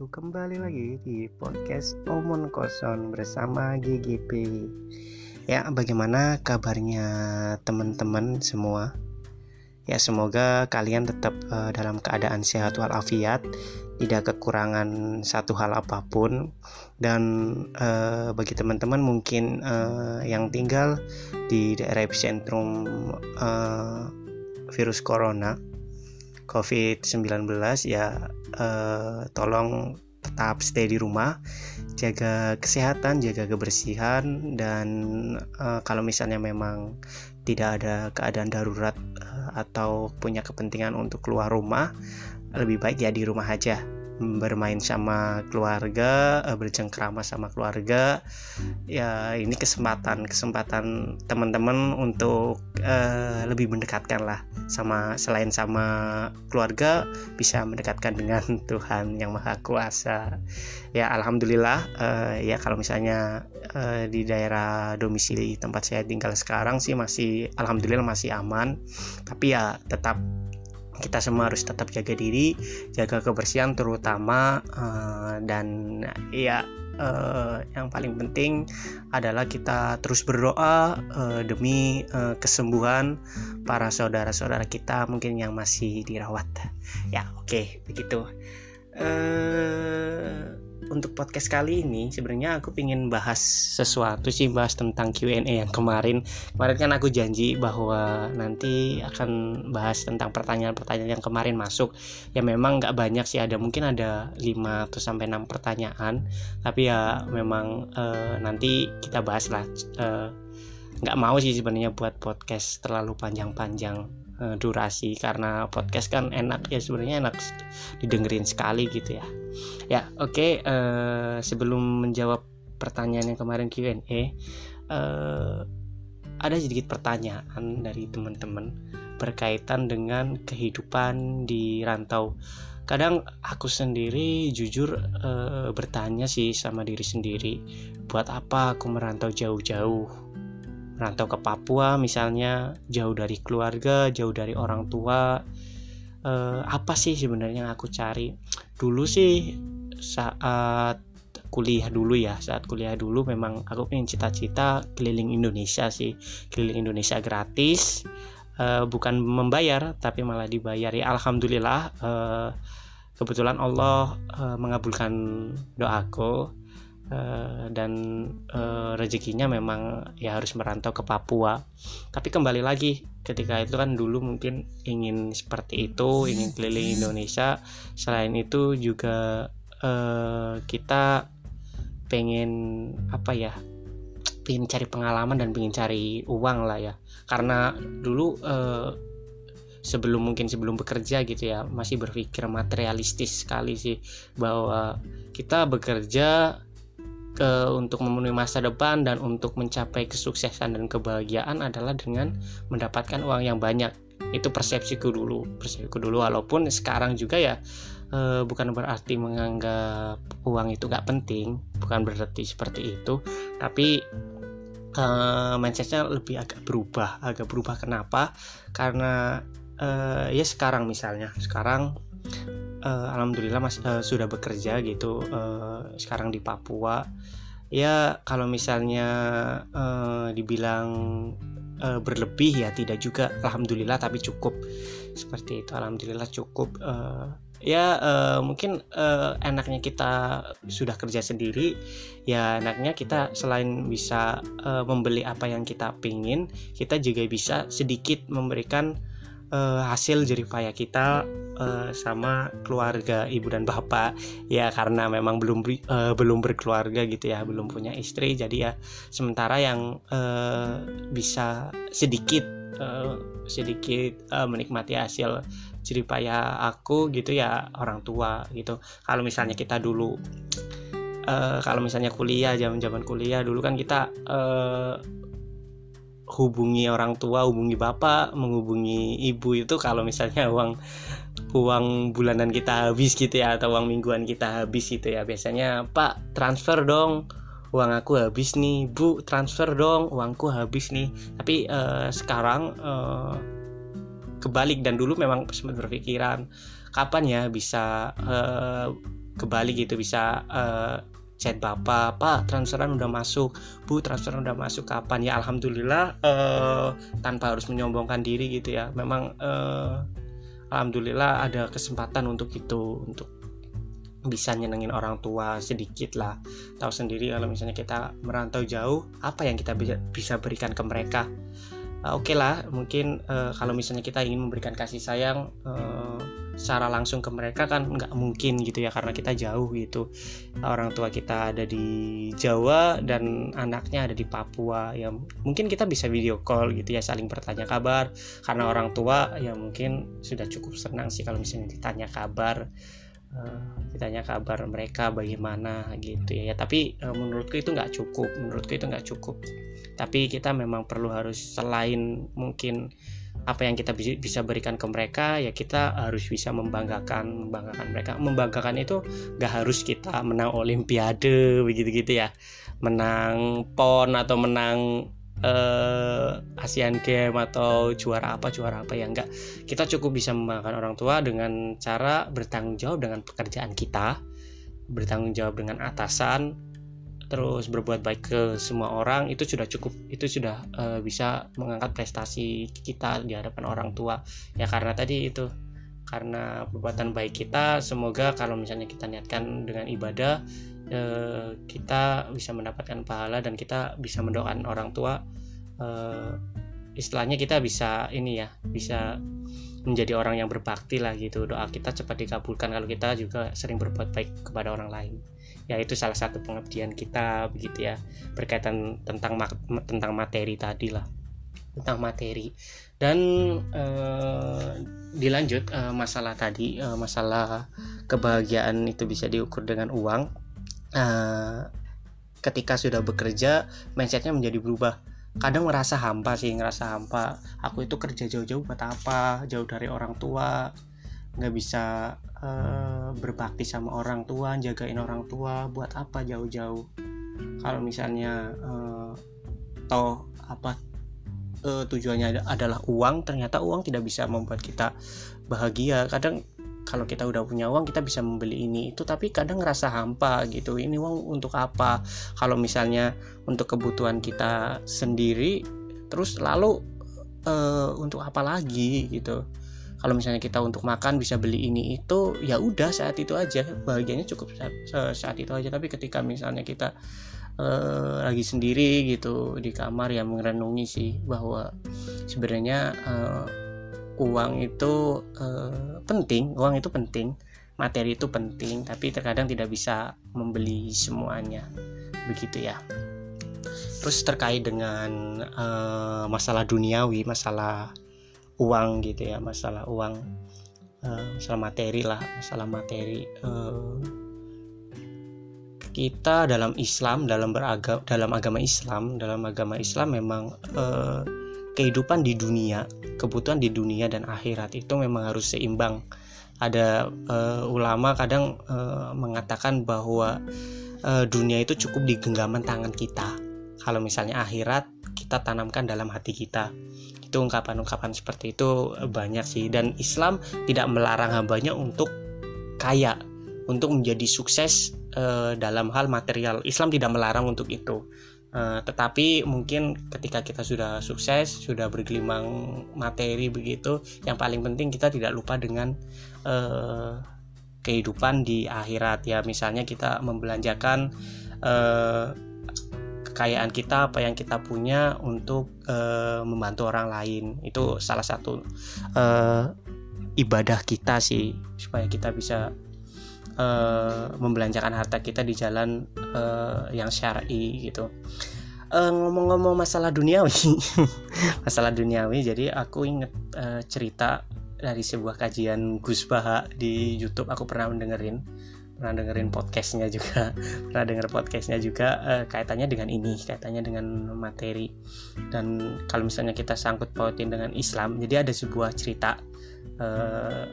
wabarakatuh Kembali lagi di podcast Omon Koson bersama GGP Ya bagaimana kabarnya teman-teman semua? Ya semoga kalian tetap uh, dalam keadaan sehat walafiat Tidak kekurangan satu hal apa pun. Dan uh, bagi teman-teman mungkin uh, yang tinggal di daerah epicentrum uh, virus corona COVID-19 ya eh, tolong tetap stay di rumah, jaga kesehatan, jaga kebersihan dan eh, kalau misalnya memang tidak ada keadaan darurat eh, atau punya kepentingan untuk keluar rumah, lebih baik ya di rumah aja bermain sama keluarga, eh, bercengkrama sama keluarga. Ya, ini kesempatan kesempatan teman-teman untuk uh, lebih mendekatkan lah sama selain sama keluarga bisa mendekatkan dengan Tuhan yang Maha Kuasa. Ya, alhamdulillah uh, ya kalau misalnya uh, di daerah domisili tempat saya tinggal sekarang sih masih alhamdulillah masih aman. Tapi ya tetap kita semua harus tetap jaga diri, jaga kebersihan terutama uh, dan ya uh, yang paling penting adalah kita terus berdoa uh, demi uh, kesembuhan para saudara-saudara kita mungkin yang masih dirawat. Ya, oke, okay, begitu. Uh, untuk podcast kali ini sebenarnya aku ingin bahas sesuatu sih bahas tentang Q&A yang kemarin. Kemarin kan aku janji bahwa nanti akan bahas tentang pertanyaan-pertanyaan yang kemarin masuk. Ya memang nggak banyak sih ada mungkin ada 5 atau sampai 6 pertanyaan. Tapi ya memang e, nanti kita bahas lah. E, nggak mau sih sebenarnya buat podcast terlalu panjang-panjang Eh, durasi karena podcast kan enak ya sebenarnya enak didengerin sekali gitu ya. Ya oke okay, uh, eh, sebelum menjawab pertanyaan yang kemarin Q&A uh, eh, ada sedikit pertanyaan dari teman-teman berkaitan dengan kehidupan di rantau. Kadang aku sendiri jujur e, bertanya sih sama diri sendiri buat apa aku merantau jauh-jauh rantau ke Papua misalnya jauh dari keluarga jauh dari orang tua. Eh, apa sih sebenarnya yang aku cari? Dulu sih saat kuliah dulu ya saat kuliah dulu memang aku pengen cita-cita keliling Indonesia sih. Keliling Indonesia gratis eh, bukan membayar tapi malah dibayar ya Alhamdulillah eh, kebetulan Allah eh, mengabulkan doaku Uh, dan uh, rezekinya memang ya harus merantau ke Papua. Tapi kembali lagi ketika itu kan dulu mungkin ingin seperti itu, ingin keliling Indonesia. Selain itu juga uh, kita pengen apa ya? pengen cari pengalaman dan pengen cari uang lah ya. Karena dulu sebelum mungkin sebelum bekerja gitu ya masih berpikir materialistis sekali sih bahwa kita bekerja ke untuk memenuhi masa depan dan untuk mencapai kesuksesan dan kebahagiaan adalah dengan mendapatkan uang yang banyak. Itu persepsiku dulu persepsiku dulu. Walaupun sekarang juga ya e, bukan berarti menganggap uang itu gak penting bukan berarti seperti itu. Tapi e, mindsetnya lebih agak berubah agak berubah. Kenapa? Karena e, ya sekarang misalnya sekarang uh, alhamdulillah mas uh, sudah bekerja gitu uh, sekarang di Papua. Ya kalau misalnya uh, dibilang uh, berlebih ya tidak juga alhamdulillah tapi cukup. Seperti itu alhamdulillah cukup. Uh, ya uh, mungkin uh, enaknya kita sudah kerja sendiri ya enaknya kita selain bisa uh, membeli apa yang kita pingin kita juga bisa sedikit memberikan uh, hasil jeripaya kita uh, sama keluarga ibu dan bapak. Ya karena memang belum uh, belum berkeluarga gitu ya belum punya istri jadi ya sementara yang uh, bisa sedikit uh, sedikit uh, menikmati hasil jeripaya aku gitu ya orang tua gitu. Kalau misalnya kita dulu uh, kalau misalnya kuliah zaman zaman kuliah dulu kan kita uh, hubungi orang tua, hubungi bapak, menghubungi ibu itu kalau misalnya uang uang bulanan kita habis gitu ya atau uang mingguan kita habis gitu ya. Biasanya Pak transfer dong uang aku habis nih. Bu transfer dong uangku habis nih. Tapi uh, sekarang uh, kebalik. Dan dulu memang sempat berpikiran kapan ya bisa uh, ke Bali gitu bisa uh, chat bapak pak transferan udah masuk. Bu transferan udah masuk kapan? Ya alhamdulillah uh, tanpa harus menyombongkan diri gitu ya. Memang uh, alhamdulillah ada kesempatan untuk itu untuk bisa nyenengin orang tua sedikit lah. Tahu sendiri kalau misalnya kita merantau jauh apa yang kita bisa berikan ke mereka? Uh, oke okay lah mungkin uh, kalau misalnya kita ingin memberikan kasih sayang uh, secara langsung ke mereka kan nggak mungkin gitu ya karena kita jauh gitu. Orang tua kita ada di Jawa dan anaknya ada di Papua. Ya mungkin kita bisa video call gitu ya saling bertanya kabar. Karena orang tua ya mungkin sudah cukup senang sih kalau misalnya ditanya kabar uh, ditanya kabar mereka bagaimana gitu ya, tapi uh, menurutku itu nggak cukup menurutku itu nggak cukup. Tapi kita memang perlu harus selain mungkin apa yang kita bisa berikan ke mereka ya kita harus bisa membanggakan membanggakan mereka. Membanggakan itu nggak harus kita menang olimpiade begitu gitu ya. Menang pon atau menang uh, Asian Game atau juara apa juara apa ya enggak kita cukup bisa membanggakan orang tua dengan cara bertanggung jawab dengan pekerjaan kita bertanggung jawab dengan atasan terus berbuat baik ke semua orang itu sudah cukup itu sudah uh, bisa mengangkat prestasi kita di hadapan orang tua. Ya karena tadi itu karena perbuatan baik kita semoga kalau misalnya kita niatkan dengan ibadah eh, kita bisa mendapatkan pahala dan kita bisa mendoakan orang tua eh, istilahnya kita bisa ini ya bisa menjadi orang yang berbakti lah gitu. Doa kita cepat dikabulkan kalau kita juga sering berbuat baik kepada orang lain ya itu salah satu pengabdian kita begitu ya berkaitan tentang tentang materi tadi lah tentang materi. Dan uh, dilanjut uh, masalah tadi uh, masalah kebahagiaan itu bisa diukur dengan uang. Uh, ketika sudah bekerja mindsetnya menjadi berubah. Kadang merasa hampa sih ngerasa hampa. Aku itu kerja jauh-jauh buat apa? Jauh dari orang tua. Nggak bisa uh, berbakti sama orang tua jagain orang tua buat apa jauh-jauh. Kalau misalnya uh, toh apa uh, tujuannya adalah uang ternyata uang tidak bisa membuat kita bahagia. Kadang kalau kita udah punya uang kita bisa membeli ini itu tapi kadang ngerasa hampa gitu. Ini uang untuk apa? Kalau misalnya untuk kebutuhan kita sendiri terus lalu uh, untuk apa lagi gitu kalau misalnya kita untuk makan bisa beli ini itu ya udah saat itu aja. Bahagianya cukup saat, saat itu aja. Tapi ketika misalnya kita uh, lagi sendiri gitu di kamar ya merenungi sih bahwa sebenarnya uh, uang itu uh, penting. Uang itu penting. Materi itu penting. Tapi terkadang tidak bisa membeli semuanya. Begitu ya. Terus terkait dengan uh, masalah duniawi masalah uang gitu ya masalah uang uh, masalah materi lah masalah materi uh, kita dalam Islam dalam beragam dalam agama Islam dalam agama Islam memang uh, kehidupan di dunia kebutuhan di dunia dan akhirat itu memang harus seimbang. Ada uh, ulama kadang uh, mengatakan bahwa uh, dunia itu cukup di genggaman tangan kita. Kalau misalnya akhirat kita tanamkan dalam hati kita itu ungkapan-ungkapan seperti itu banyak sih. Dan Islam tidak melarang hambanya untuk kaya untuk menjadi sukses uh, dalam hal material. Islam tidak melarang untuk itu. Uh, tetapi mungkin ketika kita sudah sukses sudah bergelimang materi begitu yang paling penting kita tidak lupa dengan uh, kehidupan di akhirat. Ya misalnya kita membelanjakan uh, kekayaan kita apa yang kita punya untuk uh, membantu orang lain. Itu salah satu uh, ibadah kita sih supaya kita bisa uh, membelanjakan harta kita di jalan uh, yang syar'i gitu. Ngomong-ngomong uh, masalah duniawi masalah duniawi jadi aku inget uh, cerita dari sebuah kajian Gus Baha di YouTube aku pernah mendengerin pernah dengerin podcastnya juga. Pernah denger podcastnya juga uh, kaitannya dengan ini kaitannya dengan materi. Dan kalau misalnya kita sangkut pautin dengan Islam jadi ada sebuah cerita uh,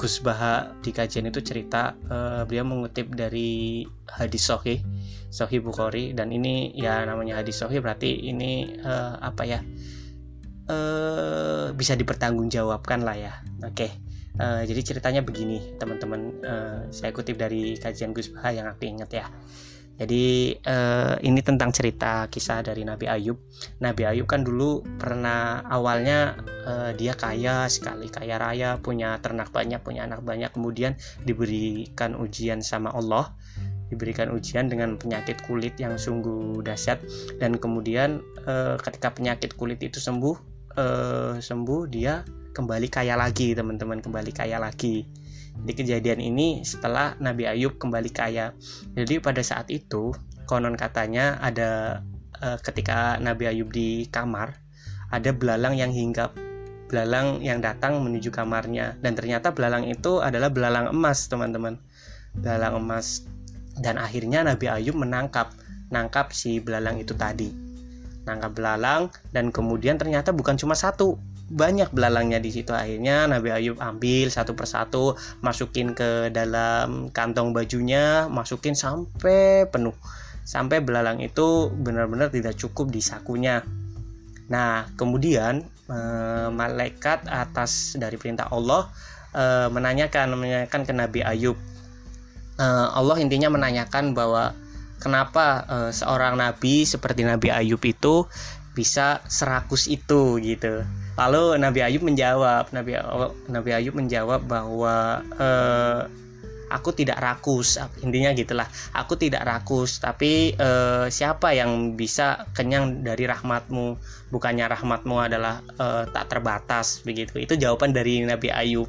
Gus Baha di kajian itu cerita uh, beliau mengutip dari hadis Sohi Sohi Bukhari. Dan ini ya namanya hadis Sohi berarti ini uh, apa ya uh, bisa dipertanggungjawabkan lah ya. Oke. okay Uh, jadi ceritanya begini teman-teman. Uh, saya kutip dari kajian Gus Baha yang aku ingat ya. Jadi uh, ini tentang cerita kisah dari Nabi Ayub. Nabi Ayub kan dulu pernah awalnya uh, dia kaya sekali, kaya raya, punya ternak banyak, punya anak banyak, kemudian diberikan ujian sama Allah, diberikan ujian dengan penyakit kulit yang sungguh dahsyat. Dan kemudian uh, ketika penyakit kulit itu sembuh, uh, sembuh dia kembali kaya lagi, teman-teman, kembali kaya lagi. Di kejadian ini setelah Nabi Ayub kembali kaya. Jadi pada saat itu konon katanya ada uh, ketika Nabi Ayub di kamar ada belalang yang hinggap belalang yang datang menuju kamarnya. Dan ternyata belalang itu adalah belalang emas teman-teman. Belalang emas. Dan akhirnya Nabi Ayub menangkap nangkap si belalang itu tadi. Nangkap belalang dan kemudian ternyata bukan cuma satu banyak belalangnya di situ. Akhirnya Nabi Ayub ambil satu persatu masukin ke dalam kantong bajunya masukin sampai penuh. Sampai belalang itu benar-benar tidak cukup di sakunya. Nah kemudian eh, malaikat atas dari perintah Allah eh, menanyakan menanyakan ke Nabi Ayub. Eh, Allah intinya menanyakan bahwa kenapa eh, seorang nabi seperti Nabi Ayub itu bisa serakus itu gitu Lalu Nabi Ayub menjawab, Nabi Nabi Ayub menjawab bahwa e, aku tidak rakus, intinya gitulah. Aku tidak rakus, tapi e, siapa yang bisa kenyang dari rahmatmu? Bukannya rahmatmu adalah e, tak terbatas begitu. Itu jawaban dari Nabi Ayub.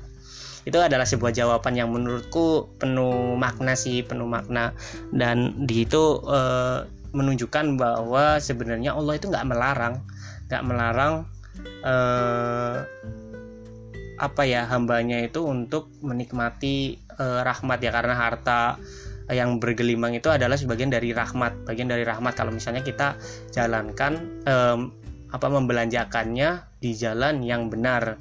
Itu adalah sebuah jawaban yang menurutku penuh makna sih, penuh makna dan di itu e, menunjukkan bahwa sebenarnya Allah itu nggak melarang, nggak melarang eh, apa ya hambanya itu untuk menikmati eh, rahmat ya. Karena harta yang bergelimang itu adalah sebagian dari rahmat bagian dari rahmat. Kalau misalnya kita jalankan eh, apa membelanjakannya di jalan yang benar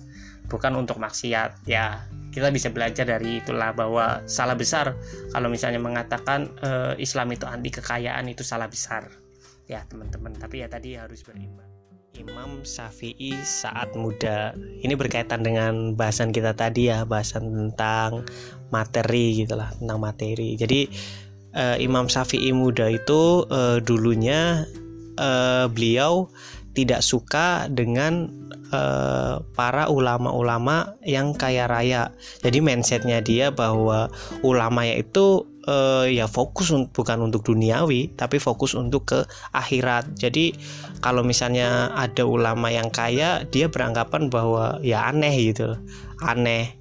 bukan untuk maksiat ya kita bisa belajar dari itulah bahwa salah besar kalau misalnya mengatakan e, Islam itu anti kekayaan itu salah besar ya teman-teman tapi ya tadi harus beriman Imam Syafi'i saat muda. Ini berkaitan dengan bahasan kita tadi ya, bahasan tentang materi gitulah, tentang materi. Jadi uh, Imam Syafi'i muda itu uh, dulunya uh, beliau tidak suka dengan uh, para ulama-ulama yang kaya raya. Jadi mindsetnya dia bahwa ulama itu uh, ya fokus bukan untuk duniawi tapi fokus untuk ke akhirat jadi kalau misalnya ada ulama yang kaya dia beranggapan bahwa ya aneh gitu aneh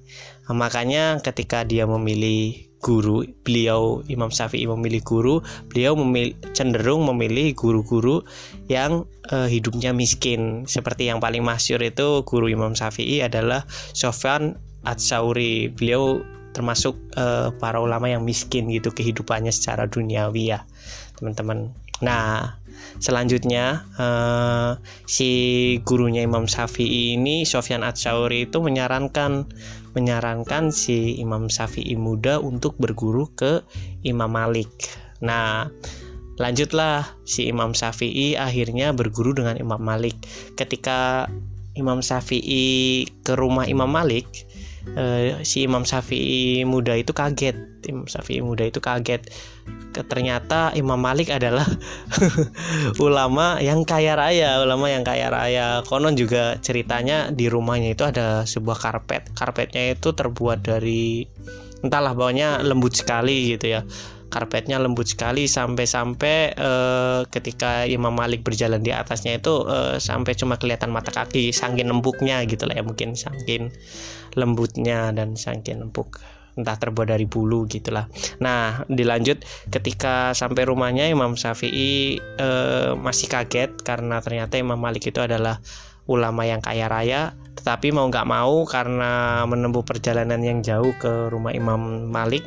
makanya ketika dia memilih guru beliau Imam Syafi'i memilih guru beliau memilih, cenderung memilih guru-guru yang uh, hidupnya miskin. Seperti yang paling masyur itu guru Imam Syafi'i adalah Sofyan At-Sauri beliau termasuk uh, para ulama yang miskin gitu kehidupannya secara duniawi ya teman-teman. Nah selanjutnya uh, si gurunya Imam Syafi'i ini Sofyan At-Sauri itu menyarankan menyarankan si Imam Syafi'i muda untuk berguru ke Imam Malik. Nah lanjutlah. Si Imam Syafi'i akhirnya berguru dengan Imam Malik. Ketika Imam Syafi'i ke rumah Imam Malik uh, si Imam Syafi'i muda itu kaget. Imam Syafi'i muda itu kaget. Ternyata Imam Malik adalah ulama yang kaya raya ulama yang kaya raya. Konon juga ceritanya di rumahnya itu ada sebuah karpet. Karpetnya itu terbuat dari entahlah bawahnya lembut sekali gitu ya karpetnya lembut sekali sampai-sampai uh, ketika Imam Malik berjalan di atasnya itu uh, sampai cuma kelihatan mata kaki saking lembuknya gitu lah ya mungkin saking lembutnya dan saking empuk entah terbuat dari bulu gitulah. Nah, dilanjut ketika sampai rumahnya Imam Syafi'i e, masih kaget karena ternyata Imam Malik itu adalah ulama yang kaya raya, tetapi mau nggak mau karena menempuh perjalanan yang jauh ke rumah Imam Malik,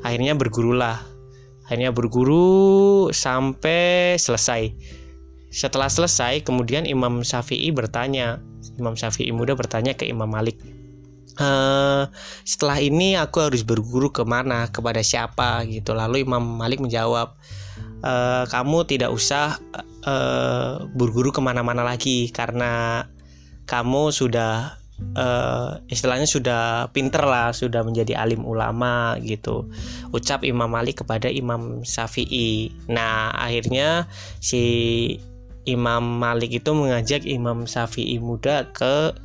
akhirnya bergurulah. Akhirnya berguru sampai selesai. Setelah selesai, kemudian Imam Syafi'i bertanya, Imam Syafi'i muda bertanya ke Imam Malik, Uh, setelah ini aku harus berguru ke mana? Kepada siapa? Gitu. Lalu Imam Malik menjawab uh, kamu tidak usah uh, berguru ke mana-mana lagi karena kamu sudah uh, istilahnya sudah pinter lah sudah menjadi alim ulama gitu. Ucap Imam Malik kepada Imam Syafi'i. Nah akhirnya si Imam Malik itu mengajak Imam Syafi'i muda ke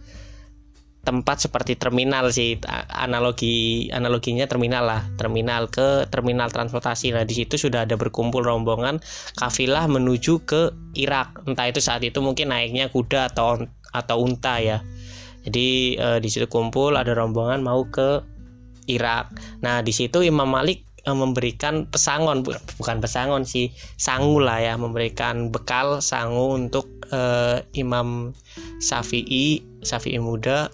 tempat seperti terminal sih. Analogi analoginya terminal lah. Terminal ke terminal transportasi. Nah di situ sudah ada berkumpul rombongan kafilah menuju ke Irak. Entah itu saat itu mungkin naiknya kuda atau atau unta ya jadi eh, di situ kumpul ada rombongan mau ke Irak. Nah di situ Imam Malik eh, memberikan pesangon bukan pesangon sih sangu lah ya memberikan bekal sangu untuk eh, Imam Syafi'i Syafi'i muda.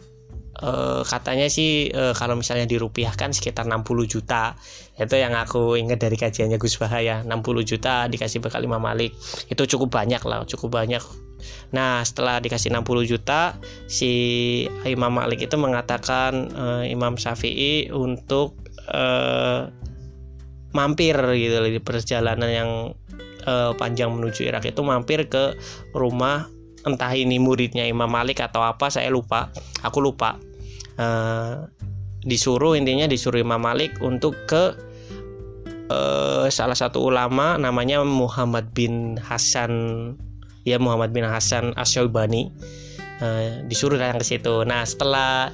Uh, katanya sih uh, kalau misalnya dirupiahkan sekitar 60 juta. Itu yang aku ingat dari kajiannya Gus Bahaya 60 juta dikasih bekal Imam Malik. Itu cukup banyak lah cukup banyak nah setelah dikasih 60 juta si Imam Malik itu mengatakan uh, Imam Syafi'i untuk uh, mampir gitu di perjalanan yang uh, panjang menuju Irak itu mampir ke rumah entah ini muridnya Imam Malik atau apa saya lupa aku lupa. Uh, disuruh intinya disuruh Imam Malik untuk ke uh, salah satu ulama namanya Muhammad bin Hasan ya Muhammad bin Hasan Asyaibani Uh, disuruh datang ke situ. Nah, setelah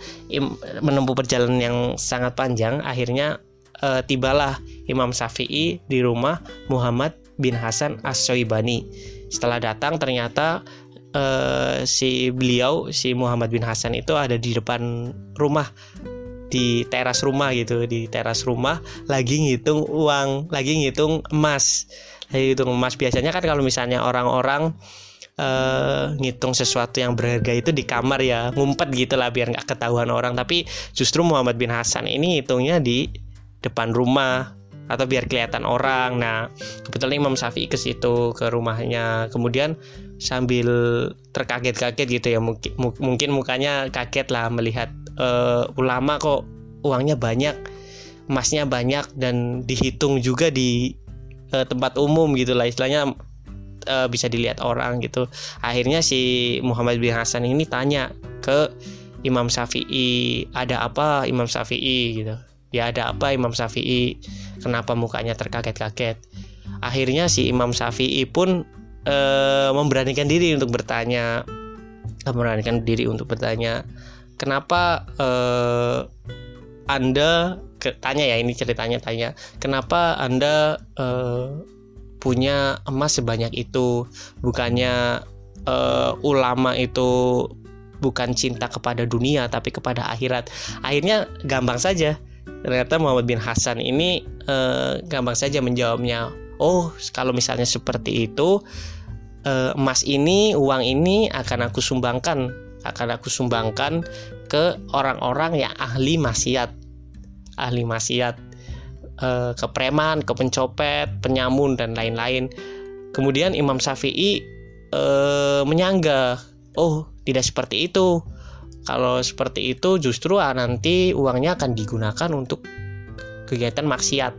menempuh perjalanan yang sangat panjang, akhirnya uh, tibalah Imam Syafi'i di rumah Muhammad bin Hasan As-Syaibani. Setelah datang ternyata uh, si beliau si Muhammad bin Hasan itu ada di depan rumah di teras rumah gitu di teras rumah lagi ngitung uang lagi ngitung emas lagi ngitung emas biasanya kan kalau misalnya orang-orang uh, ngitung sesuatu yang berharga itu di kamar ya ngumpet gitu lah biar nggak ketahuan orang tapi justru Muhammad bin Hasan ini hitungnya di depan rumah atau biar kelihatan orang. Nah, kebetulan Imam Syafi'i ke situ ke rumahnya. Kemudian sambil terkaget-kaget gitu ya, mungkin mungkin mukanya kaget lah melihat uh, ulama kok uangnya banyak, emasnya banyak dan dihitung juga di uh, tempat umum gitu lah. Istilahnya uh, bisa dilihat orang gitu. Akhirnya si Muhammad bin Hasan ini tanya ke Imam Syafi'i, ada apa Imam Syafi'i? gitu. Ya ada apa Imam Syafi'i? Kenapa mukanya terkaget-kaget? Akhirnya si Imam Syafi'i pun e, memberanikan diri untuk bertanya memberanikan diri untuk bertanya kenapa e, anda ke, tanya ya ini ceritanya tanya. Kenapa anda e, punya emas sebanyak itu? Bukannya e, ulama itu bukan cinta kepada dunia tapi kepada akhirat. Akhirnya gampang saja. Ternyata Muhammad bin Hasan ini eh, gampang saja menjawabnya. Oh kalau misalnya seperti itu eh, emas ini uang ini akan aku sumbangkan akan aku sumbangkan ke orang-orang yang ahli maksiat. Ahli maksiat eh, ke preman ke pencopet penyamun dan lain-lain. Kemudian Imam Syafi'i eh, menyangga oh tidak seperti itu. Kalau seperti itu justru ah, nanti uangnya akan digunakan untuk kegiatan maksiat,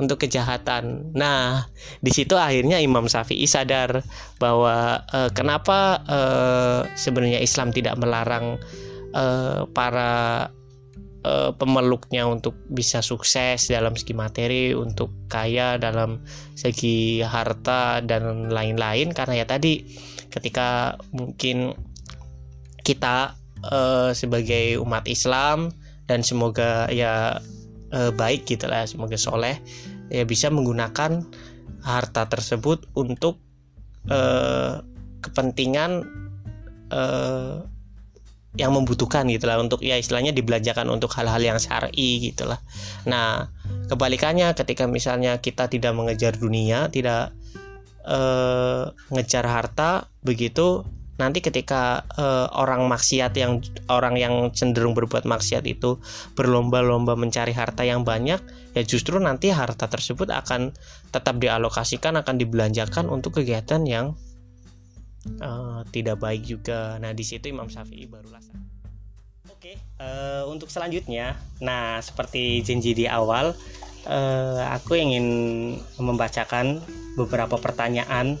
untuk kejahatan. Nah, di situ akhirnya Imam Syafi'i sadar bahwa eh, kenapa eh, sebenarnya Islam tidak melarang eh, para pemeluknya untuk bisa sukses dalam segi materi, untuk kaya dalam segi harta dan lain-lain karena ya tadi ketika mungkin kita sebagai umat Islam dan semoga ya baik gitu lah semoga soleh ya bisa menggunakan harta tersebut untuk uh, kepentingan uh, yang membutuhkan gitu lah untuk ya istilahnya dibelanjakan untuk hal-hal yang syar'i gitulah. Nah, kebalikannya ketika misalnya kita tidak mengejar dunia, tidak uh, ngejar harta, begitu nanti ketika uh, orang maksiat yang orang yang cenderung berbuat maksiat itu berlomba-lomba mencari harta yang banyak ya justru nanti harta tersebut akan tetap dialokasikan akan dibelanjakan untuk kegiatan yang uh, tidak baik juga. Nah di situ Imam Syafi'i barulah Oke, uh, untuk selanjutnya, nah seperti janji di awal, uh, aku ingin membacakan beberapa pertanyaan,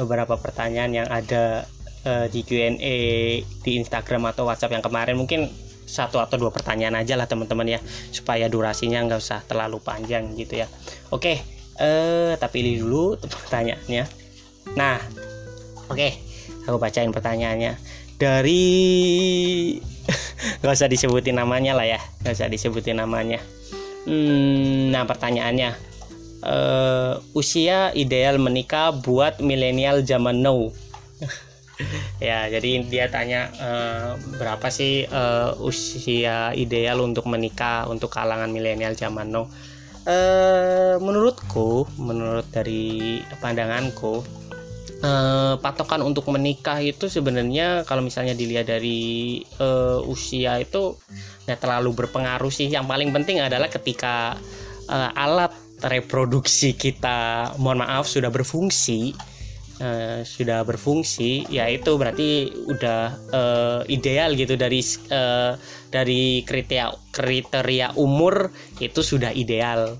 beberapa pertanyaan yang ada uh, di Q&A di Instagram atau WhatsApp yang kemarin mungkin satu atau dua pertanyaan aja lah teman-teman ya supaya durasinya nggak usah terlalu panjang gitu ya. Oke eh tapi pilih dulu pertanyaannya. Nah oke aku bacain pertanyaannya. Dari nggak usah disebutin namanya lah ya nggak usah disebutin namanya. Hmm, nah pertanyaannya uh, usia ideal menikah buat milenial zaman now ya jadi dia tanya uh, berapa sih uh, usia ideal untuk menikah untuk kalangan milenial zaman now? Uh, menurutku menurut dari pandanganku uh, patokan untuk menikah itu sebenarnya kalau misalnya dilihat dari uh, usia itu nggak terlalu berpengaruh sih. Yang paling penting adalah ketika uh, alat reproduksi kita mohon maaf sudah berfungsi uh, sudah berfungsi ya itu berarti udah uh, ideal gitu dari uh, dari kriteria kriteria umur itu sudah ideal.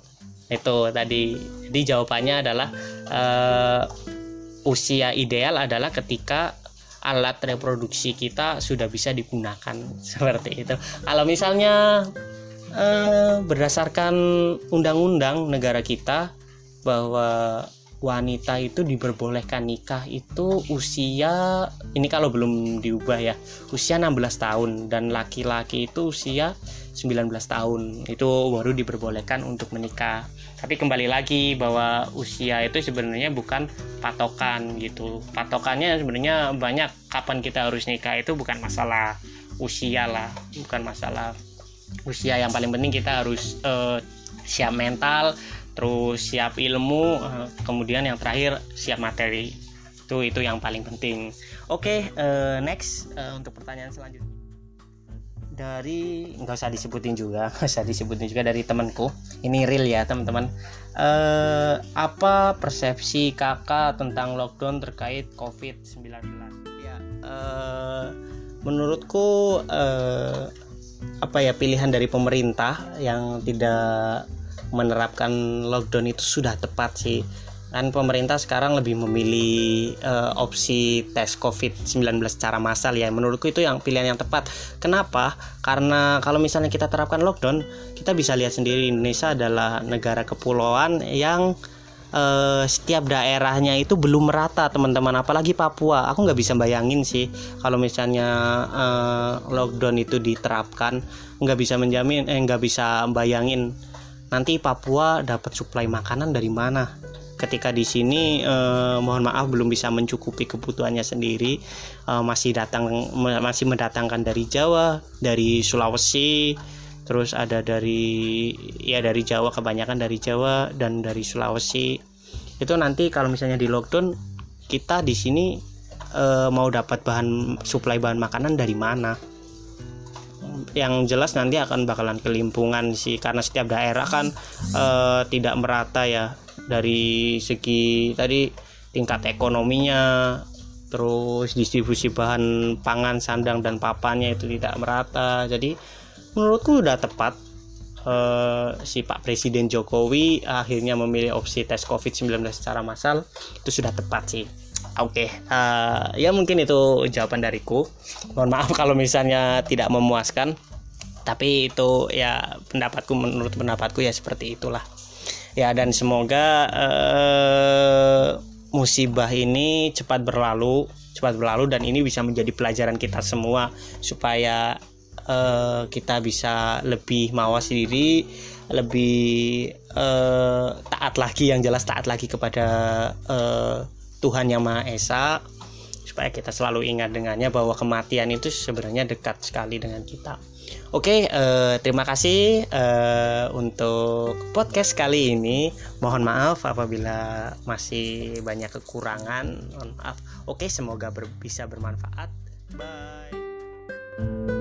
Itu tadi jadi jawabannya adalah uh, usia ideal adalah ketika alat reproduksi kita sudah bisa digunakan seperti itu. Kalau misalnya uh, berdasarkan undang-undang negara kita bahwa wanita itu diperbolehkan nikah itu usia ini kalau belum diubah ya usia 16 tahun dan laki-laki itu usia 19 tahun. Itu baru diperbolehkan untuk menikah. Tapi kembali lagi bahwa usia itu sebenarnya bukan patokan gitu. Patokannya sebenarnya banyak. Kapan kita harus nikah itu bukan masalah usia lah. Bukan masalah usia. Yang paling penting kita harus uh, siap mental terus siap ilmu kemudian yang terakhir siap materi. Itu itu yang paling penting. Oke okay, uh, next uh, untuk pertanyaan selanjutnya. Dari nggak usah disebutin juga nggak usah disebutin juga dari temanku. Ini real ya teman-teman. Uh, apa persepsi kakak tentang lockdown terkait covid 19 ya uh, menurutku uh, apa ya pilihan dari pemerintah yang tidak menerapkan lockdown itu sudah tepat sih. Kan pemerintah sekarang lebih memilih uh, opsi tes COVID-19 secara massal ya. Menurutku itu yang pilihan yang tepat. Kenapa? Karena kalau misalnya kita terapkan lockdown kita bisa lihat sendiri Indonesia adalah negara kepulauan yang uh, setiap daerahnya itu belum merata teman-teman. Apalagi Papua. Aku nggak bisa bayangin sih kalau misalnya uh, lockdown itu diterapkan. Nggak bisa menjamin eh nggak bisa bayangin nanti Papua dapat suplai makanan dari mana? Ketika di sini eh, mohon maaf belum bisa mencukupi kebutuhannya sendiri. Eh, masih datang masih mendatangkan dari Jawa dari Sulawesi terus ada dari ya dari Jawa kebanyakan dari Jawa dan dari Sulawesi. Itu nanti kalau misalnya di lockdown kita di sini e, mau dapat bahan suplai bahan makanan dari mana yang jelas nanti akan bakalan kelimpungan sih karena setiap daerah kan e, tidak merata ya dari segi tadi tingkat ekonominya terus distribusi bahan pangan sandang dan papannya itu tidak merata jadi menurutku udah tepat uh, si Pak Presiden Jokowi akhirnya memilih opsi tes COVID-19 secara massal itu sudah tepat sih. Oke, okay. uh, eh, ya mungkin itu jawaban dariku. Mohon maaf kalau misalnya tidak memuaskan, tapi itu ya pendapatku menurut pendapatku ya seperti itulah. Ya dan semoga uh, musibah ini cepat berlalu, cepat berlalu dan ini bisa menjadi pelajaran kita semua supaya uh, kita bisa lebih mawas diri lebih uh, taat lagi yang jelas taat lagi kepada uh, Tuhan yang Maha Esa supaya kita selalu ingat dengannya bahwa kematian itu sebenarnya dekat sekali dengan kita. Oke, uh, terima kasih uh, untuk podcast kali ini. Mohon maaf apabila masih banyak kekurangan. Mohon maaf. Oke, semoga ber bisa bermanfaat. Bye.